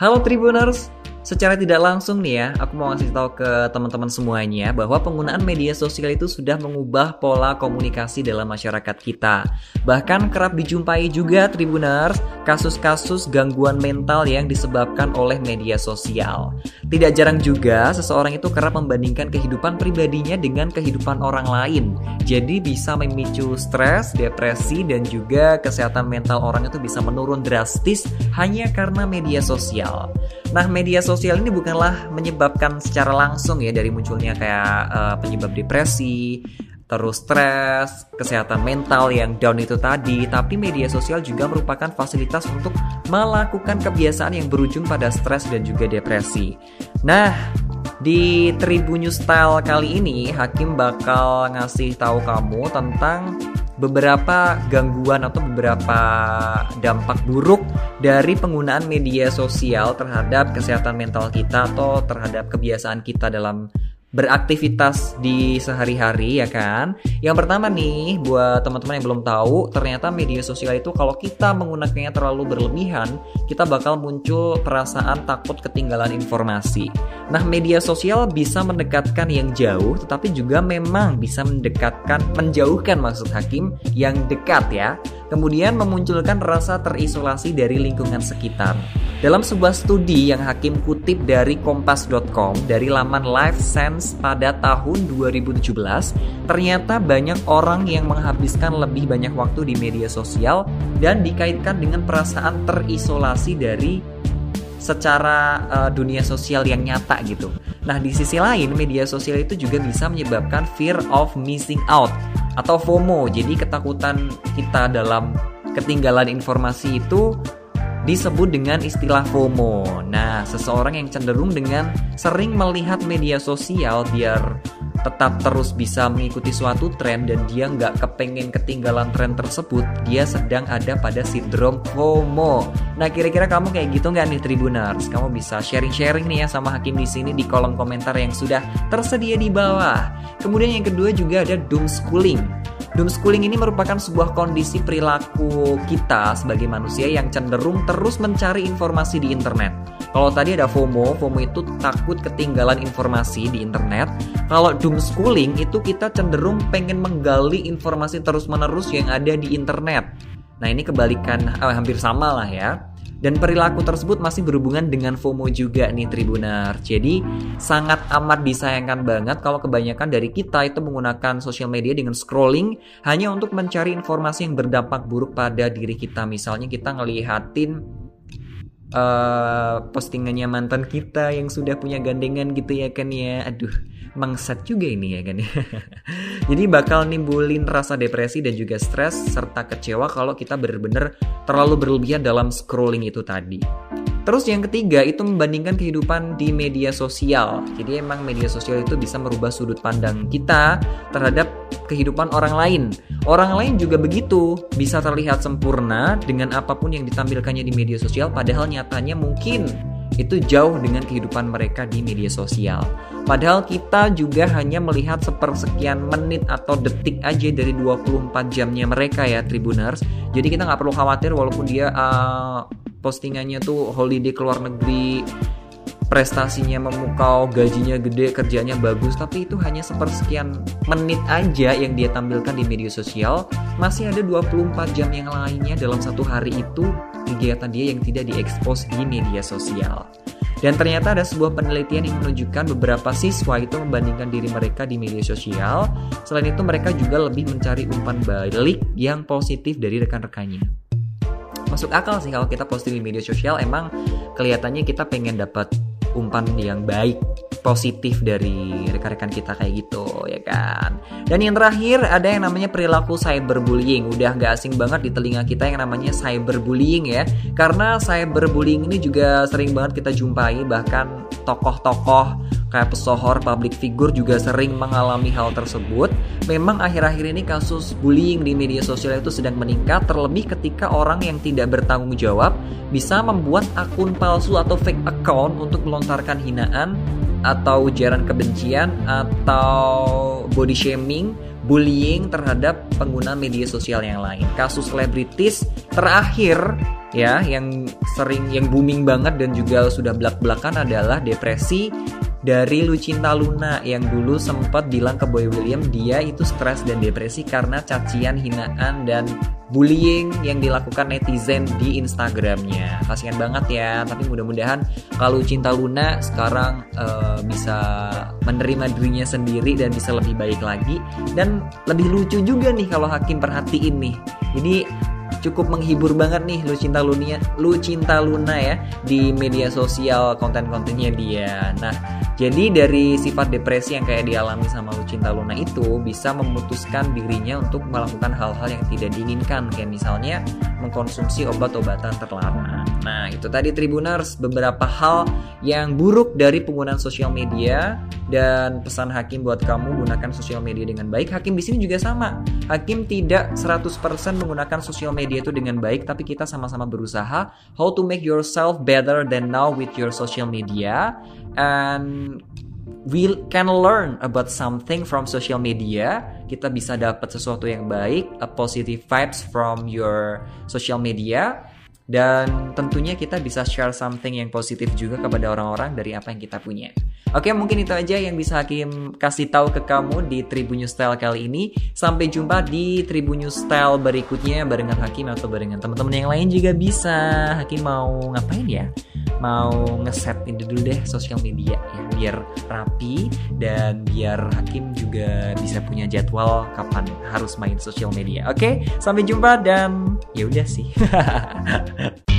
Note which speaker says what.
Speaker 1: Halo Tribuners, Secara tidak langsung nih ya, aku mau ngasih tahu ke teman-teman semuanya bahwa penggunaan media sosial itu sudah mengubah pola komunikasi dalam masyarakat kita. Bahkan kerap dijumpai juga Tribuners kasus-kasus gangguan mental yang disebabkan oleh media sosial. Tidak jarang juga seseorang itu kerap membandingkan kehidupan pribadinya dengan kehidupan orang lain. Jadi bisa memicu stres, depresi dan juga kesehatan mental orang itu bisa menurun drastis hanya karena media sosial. Nah, media sosial ini bukanlah menyebabkan secara langsung ya dari munculnya kayak uh, penyebab depresi, terus stres, kesehatan mental yang down itu tadi, tapi media sosial juga merupakan fasilitas untuk melakukan kebiasaan yang berujung pada stres dan juga depresi. Nah, di Tribun Style kali ini Hakim bakal ngasih tahu kamu tentang beberapa gangguan atau beberapa dampak buruk dari penggunaan media sosial terhadap kesehatan mental kita atau terhadap kebiasaan kita dalam beraktivitas di sehari-hari ya kan. Yang pertama nih buat teman-teman yang belum tahu, ternyata media sosial itu kalau kita menggunakannya terlalu berlebihan, kita bakal muncul perasaan takut ketinggalan informasi. Nah, media sosial bisa mendekatkan yang jauh, tetapi juga memang bisa mendekatkan, menjauhkan maksud hakim yang dekat ya. Kemudian memunculkan rasa terisolasi dari lingkungan sekitar. Dalam sebuah studi yang Hakim kutip dari kompas.com dari laman Life Sense pada tahun 2017, ternyata banyak orang yang menghabiskan lebih banyak waktu di media sosial dan dikaitkan dengan perasaan terisolasi dari secara uh, dunia sosial yang nyata gitu. Nah, di sisi lain media sosial itu juga bisa menyebabkan fear of missing out atau FOMO. Jadi ketakutan kita dalam ketinggalan informasi itu disebut dengan istilah FOMO. Nah, seseorang yang cenderung dengan sering melihat media sosial biar tetap terus bisa mengikuti suatu tren dan dia nggak kepengen ketinggalan tren tersebut, dia sedang ada pada sindrom FOMO. Nah, kira-kira kamu kayak gitu nggak nih Tribuners? Kamu bisa sharing-sharing nih ya sama Hakim di sini di kolom komentar yang sudah tersedia di bawah. Kemudian yang kedua juga ada doom schooling. Doomschooling ini merupakan sebuah kondisi perilaku kita sebagai manusia yang cenderung terus mencari informasi di internet. Kalau tadi ada FOMO, FOMO itu takut ketinggalan informasi di internet. Kalau doomschooling itu kita cenderung pengen menggali informasi terus-menerus yang ada di internet. Nah ini kebalikan, eh, hampir sama lah ya. Dan perilaku tersebut masih berhubungan dengan FOMO juga nih Tribunar. Jadi sangat amat disayangkan banget kalau kebanyakan dari kita itu menggunakan sosial media dengan scrolling hanya untuk mencari informasi yang berdampak buruk pada diri kita. Misalnya kita ngelihatin uh, postingannya mantan kita yang sudah punya gandengan gitu ya kan ya. Aduh, mangsat juga ini ya kan ya. Jadi bakal nimbulin rasa depresi dan juga stres serta kecewa kalau kita benar-benar terlalu berlebihan dalam scrolling itu tadi. Terus yang ketiga itu membandingkan kehidupan di media sosial. Jadi emang media sosial itu bisa merubah sudut pandang kita terhadap kehidupan orang lain. Orang lain juga begitu, bisa terlihat sempurna dengan apa pun yang ditampilkannya di media sosial padahal nyatanya mungkin itu jauh dengan kehidupan mereka di media sosial. Padahal kita juga hanya melihat sepersekian menit atau detik aja dari 24 jamnya mereka ya Tribuners. Jadi kita nggak perlu khawatir walaupun dia uh, postingannya tuh holiday ke luar negeri, prestasinya memukau, gajinya gede, kerjanya bagus, tapi itu hanya sepersekian menit aja yang dia tampilkan di media sosial. Masih ada 24 jam yang lainnya dalam satu hari itu kegiatan dia yang tidak diekspos di media sosial. Dan ternyata ada sebuah penelitian yang menunjukkan beberapa siswa itu membandingkan diri mereka di media sosial. Selain itu mereka juga lebih mencari umpan balik yang positif dari rekan-rekannya. Masuk akal sih kalau kita posting di media sosial emang kelihatannya kita pengen dapat umpan yang baik positif dari rekan-rekan kita kayak gitu ya kan? Dan yang terakhir ada yang namanya perilaku cyberbullying. Udah gak asing banget di telinga kita yang namanya cyberbullying ya. Karena cyberbullying ini juga sering banget kita jumpai bahkan tokoh-tokoh kayak pesohor public figure juga sering mengalami hal tersebut. Memang akhir-akhir ini kasus bullying di media sosial itu sedang meningkat terlebih ketika orang yang tidak bertanggung jawab bisa membuat akun palsu atau fake account untuk melontarkan hinaan atau ujaran kebencian atau body shaming, bullying terhadap pengguna media sosial yang lain. Kasus selebritis terakhir ya yang sering yang booming banget dan juga sudah belak-belakan adalah depresi dari Lucinta Luna yang dulu sempat bilang ke Boy William dia itu stres dan depresi karena cacian, hinaan dan bullying yang dilakukan netizen di Instagramnya. Kasihan banget ya, tapi mudah-mudahan kalau Cinta Luna sekarang uh, bisa menerima dirinya sendiri dan bisa lebih baik lagi dan lebih lucu juga nih kalau Hakim perhatiin nih. Ini cukup menghibur banget nih lu cinta Lunia lu cinta Luna ya di media sosial konten-kontennya dia. Nah, jadi dari sifat depresi yang kayak dialami sama lu cinta Luna itu bisa memutuskan dirinya untuk melakukan hal-hal yang tidak diinginkan kayak misalnya mengkonsumsi obat-obatan terlarang. Nah, itu tadi Tribuners beberapa hal yang buruk dari penggunaan sosial media dan pesan Hakim buat kamu gunakan sosial media dengan baik. Hakim di sini juga sama. Hakim tidak 100% menggunakan sosial media itu dengan baik, tapi kita sama-sama berusaha how to make yourself better than now with your social media and we can learn about something from social media. Kita bisa dapat sesuatu yang baik, a positive vibes from your social media dan tentunya kita bisa share something yang positif juga kepada orang-orang dari apa yang kita punya. Oke, mungkin itu aja yang bisa Hakim kasih tahu ke kamu di Tribun Style kali ini. Sampai jumpa di Tribun Style berikutnya barengan Hakim atau barengan teman-teman yang lain juga bisa. Hakim mau ngapain ya? Mau ngeset ini dulu deh sosial media ya biar rapi dan biar Hakim juga bisa punya jadwal kapan harus main sosial media. Oke, sampai jumpa dan ya udah sih.